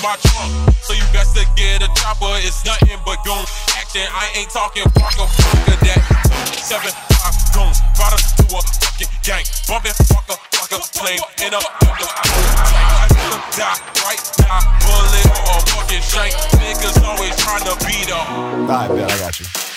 my trunk, so you best to get a chopper. It's nothing but goon action. I ain't talking Parker, Parker, that. To a fucking gang. Bumping, fucker, fucker, flame, in a I die, right die, bullet or fucking shank. Niggas always trying to beat up. Alright, bet, I got you.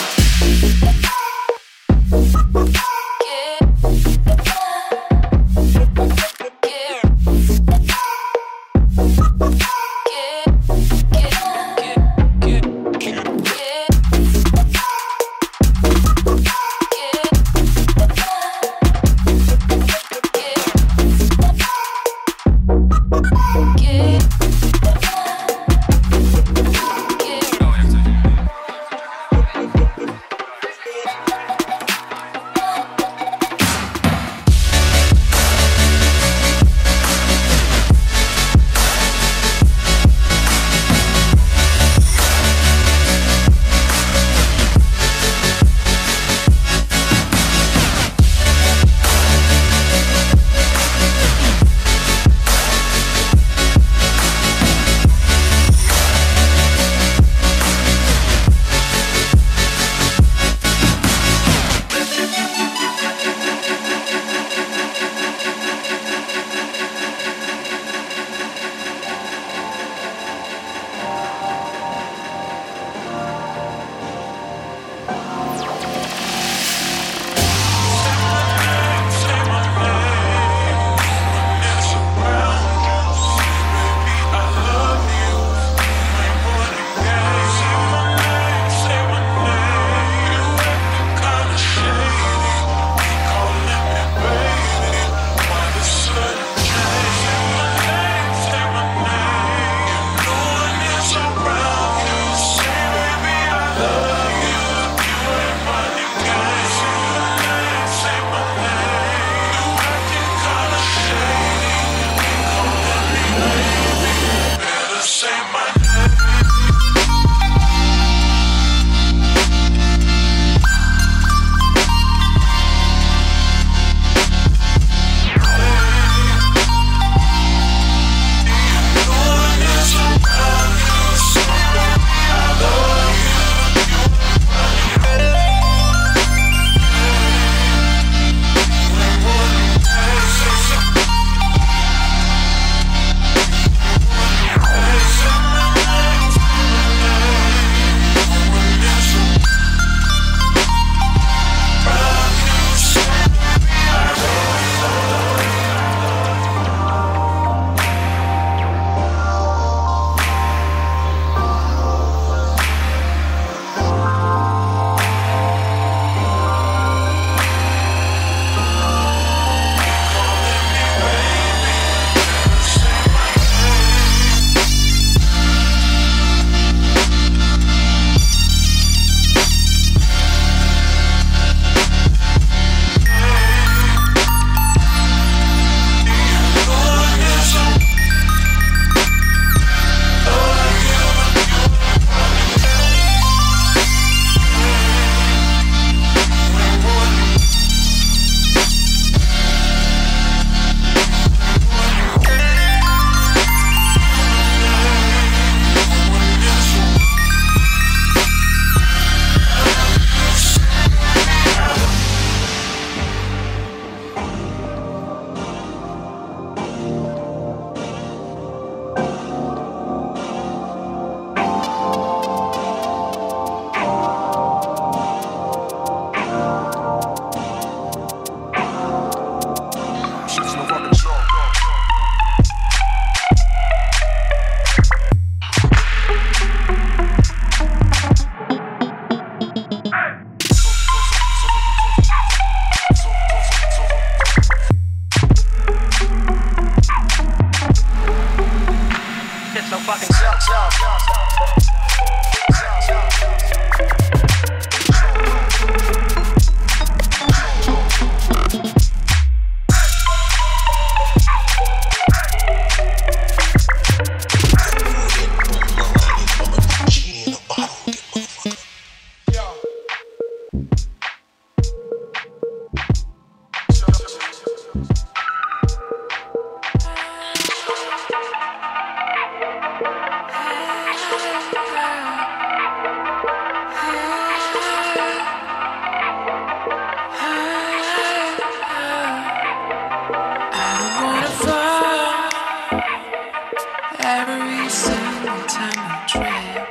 every single time I trip.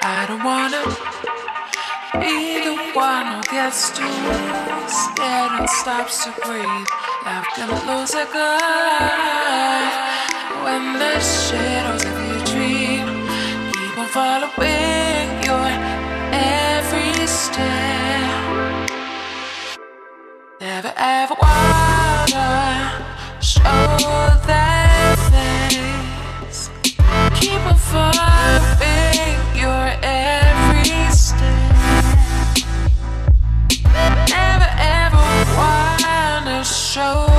I don't wanna be the one who gets too scared and stops to breathe. I'm gonna lose a guy when the shadows of your dream keep on following your every step. Never ever wanna show that. Following your every step. Never ever wanna show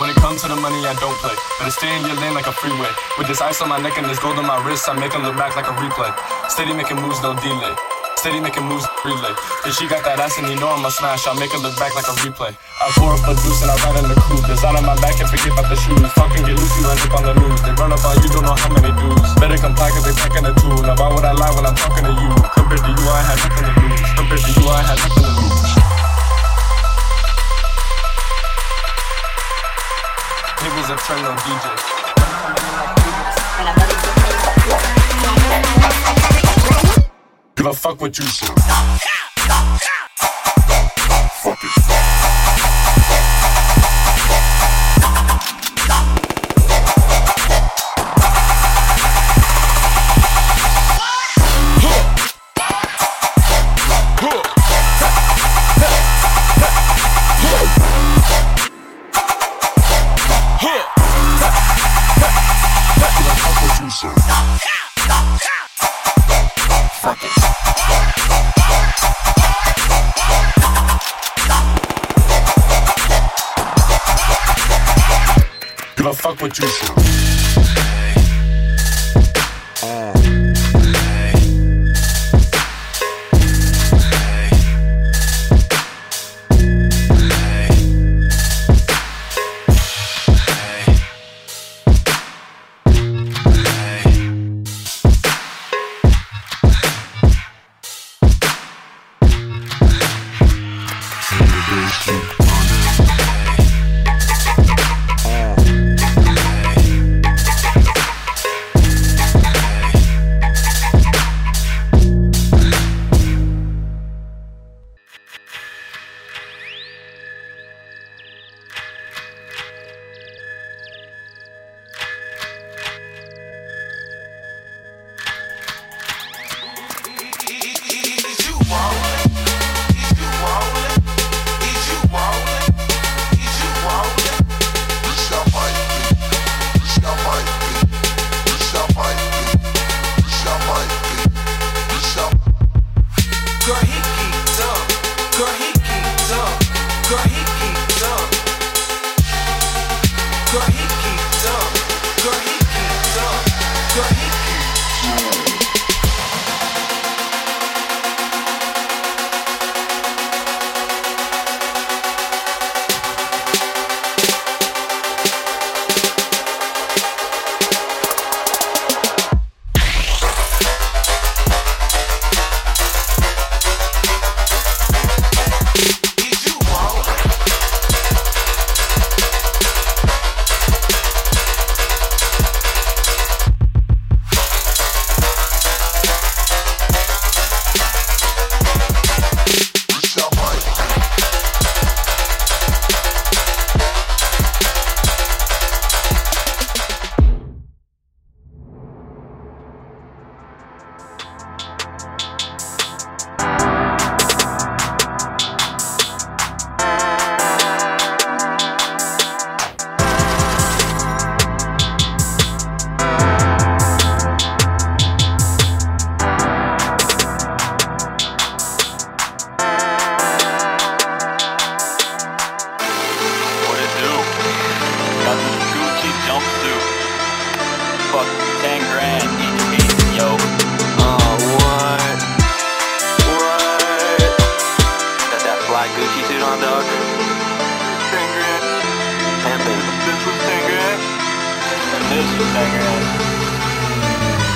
When it comes to the money, I don't play. Better stay in your lane like a freeway. With this ice on my neck and this gold on my wrist, I make 'em look back like a replay. Steady making moves, no delay. Steady making moves, relay. If she got that ass and you know I'm a smash, I'll make her look back like a replay. I pour up the juice and I ride in the coupe. Design on my back and forget about the shoes. Fucking get loose, you end up on the news. They run up on you, don't know how many dudes. Better comply cause they packing the tool. Now why would I lie when I'm talking to you? Compared to you, I had nothing to lose. Compared to you, I had nothing to lose. It was a trend DJ. Give a fuck what you say. Give a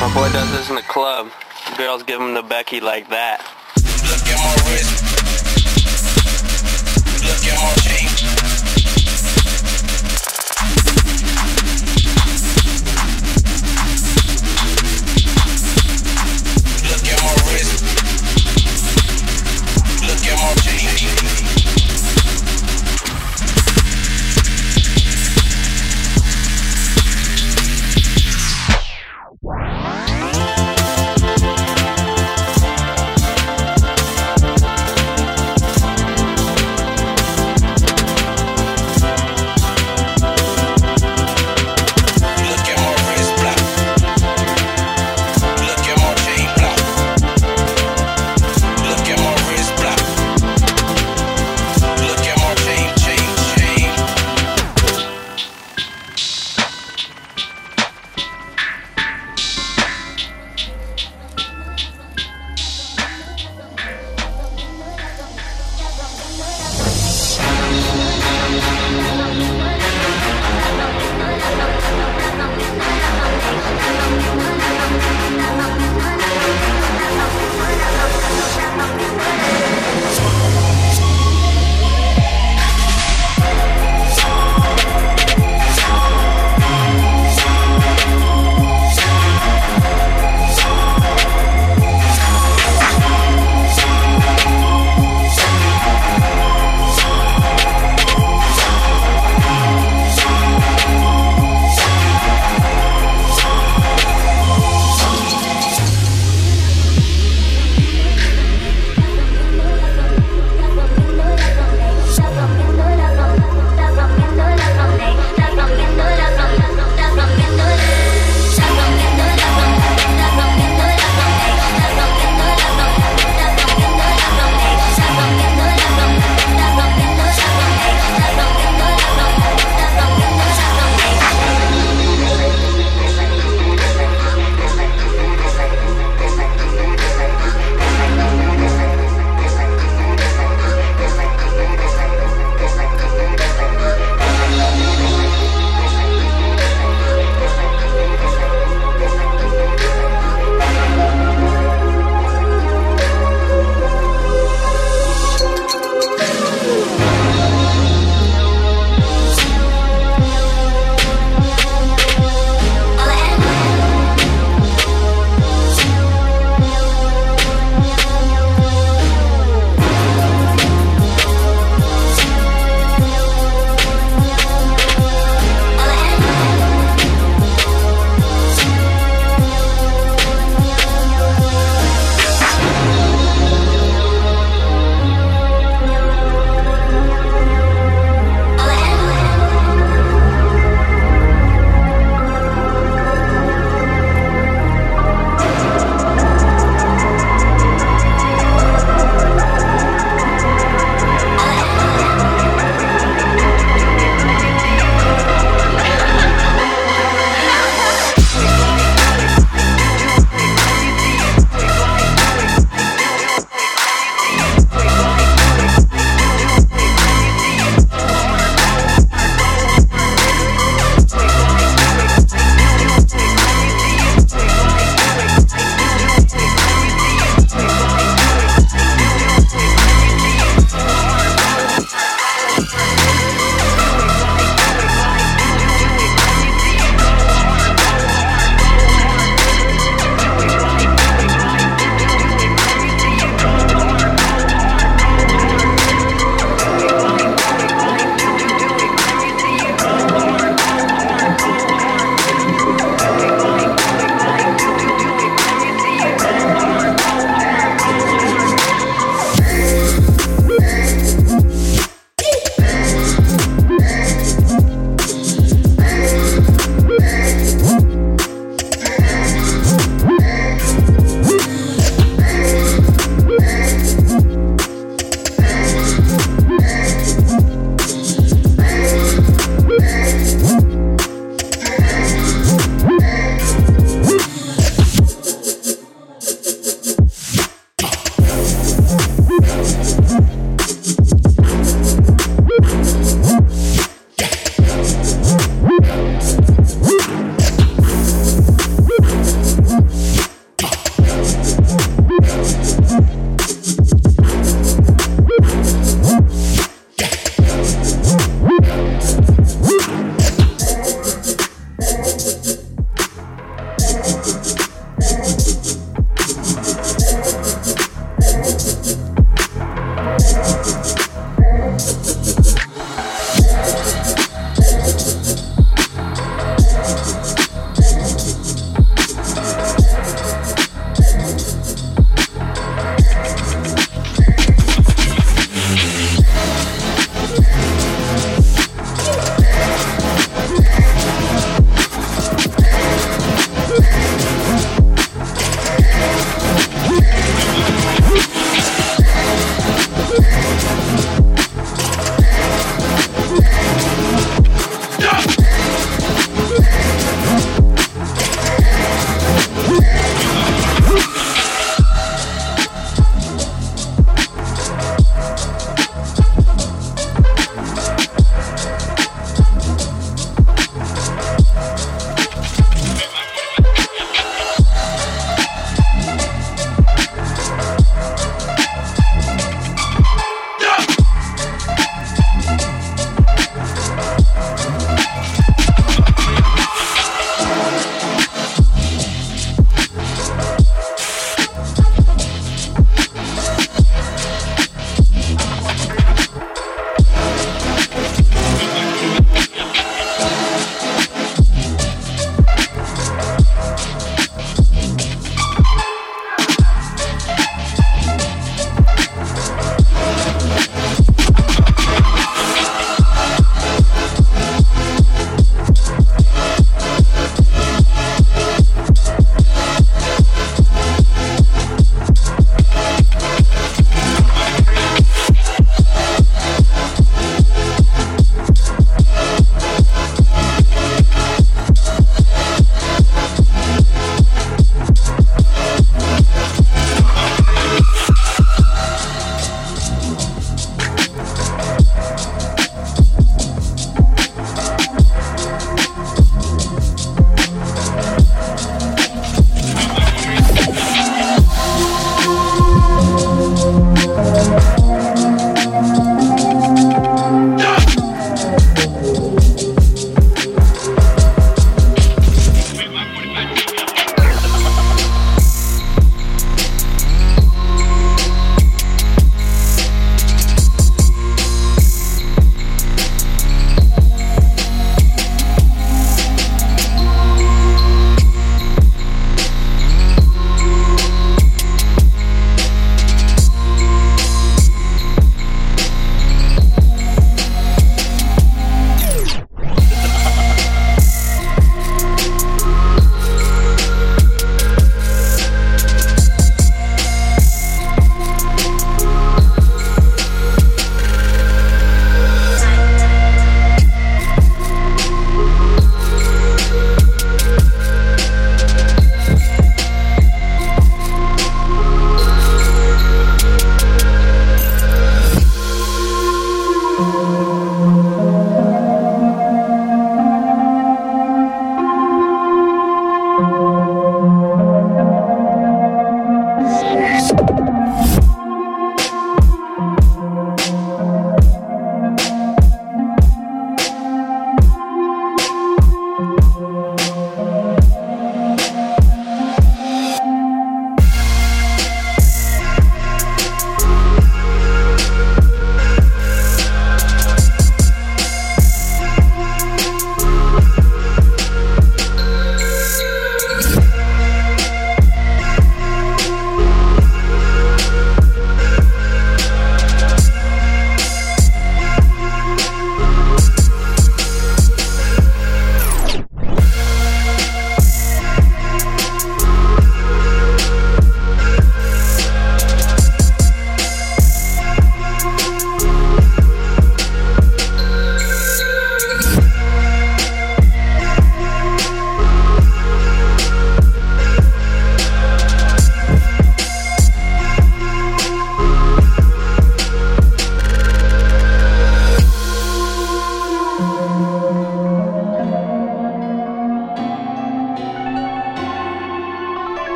My boy does this in the club. Girls give him the Becky like that. Look at my wrist. Look at my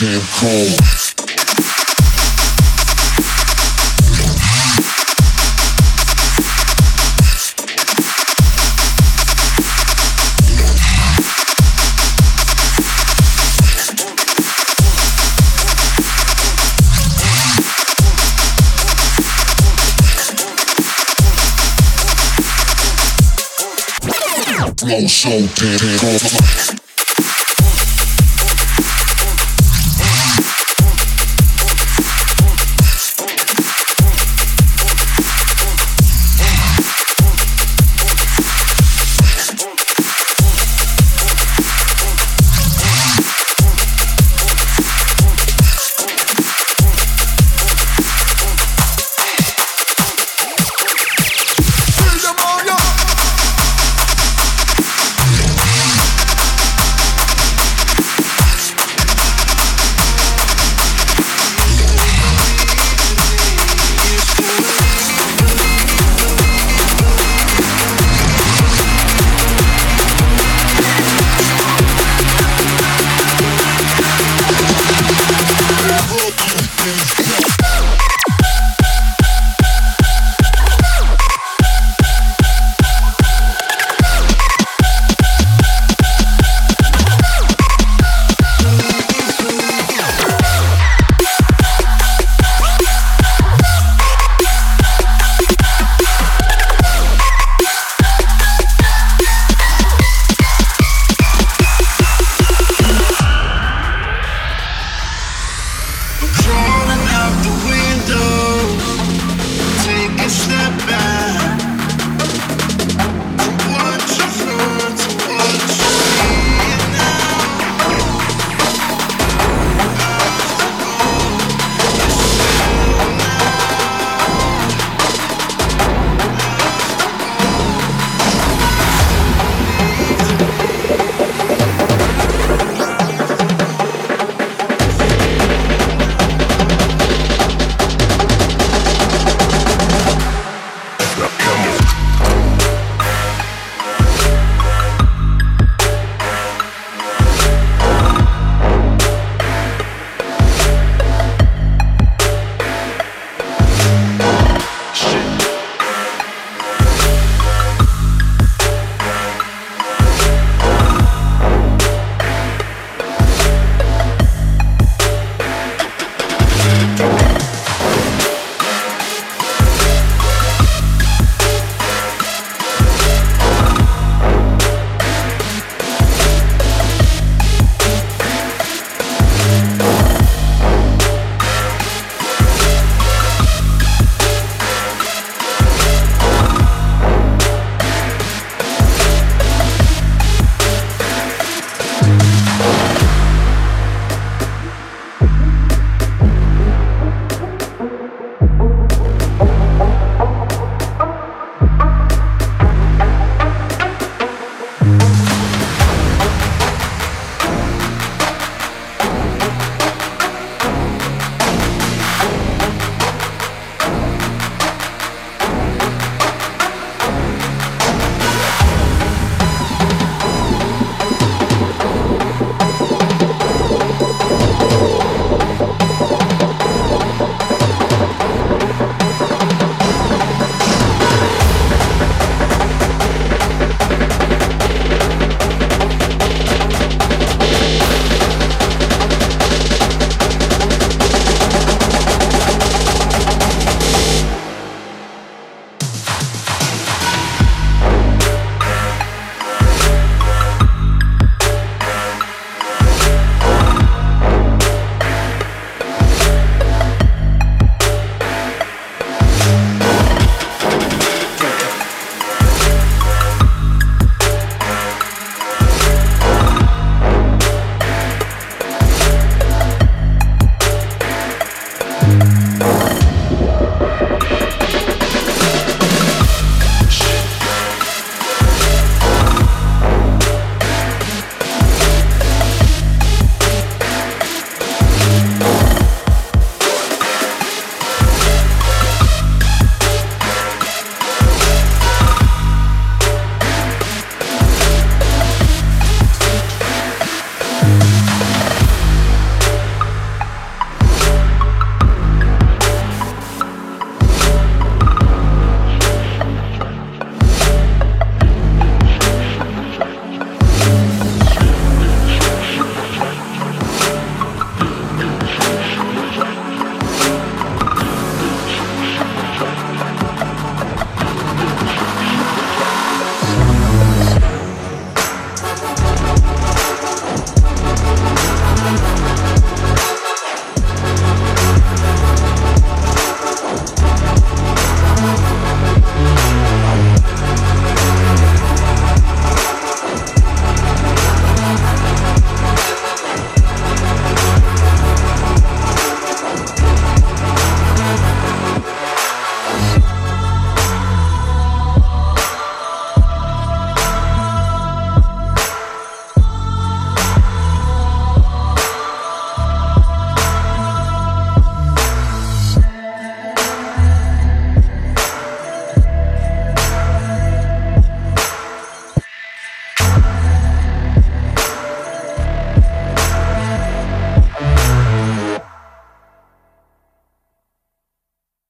so damn cold. Flow so damn cold.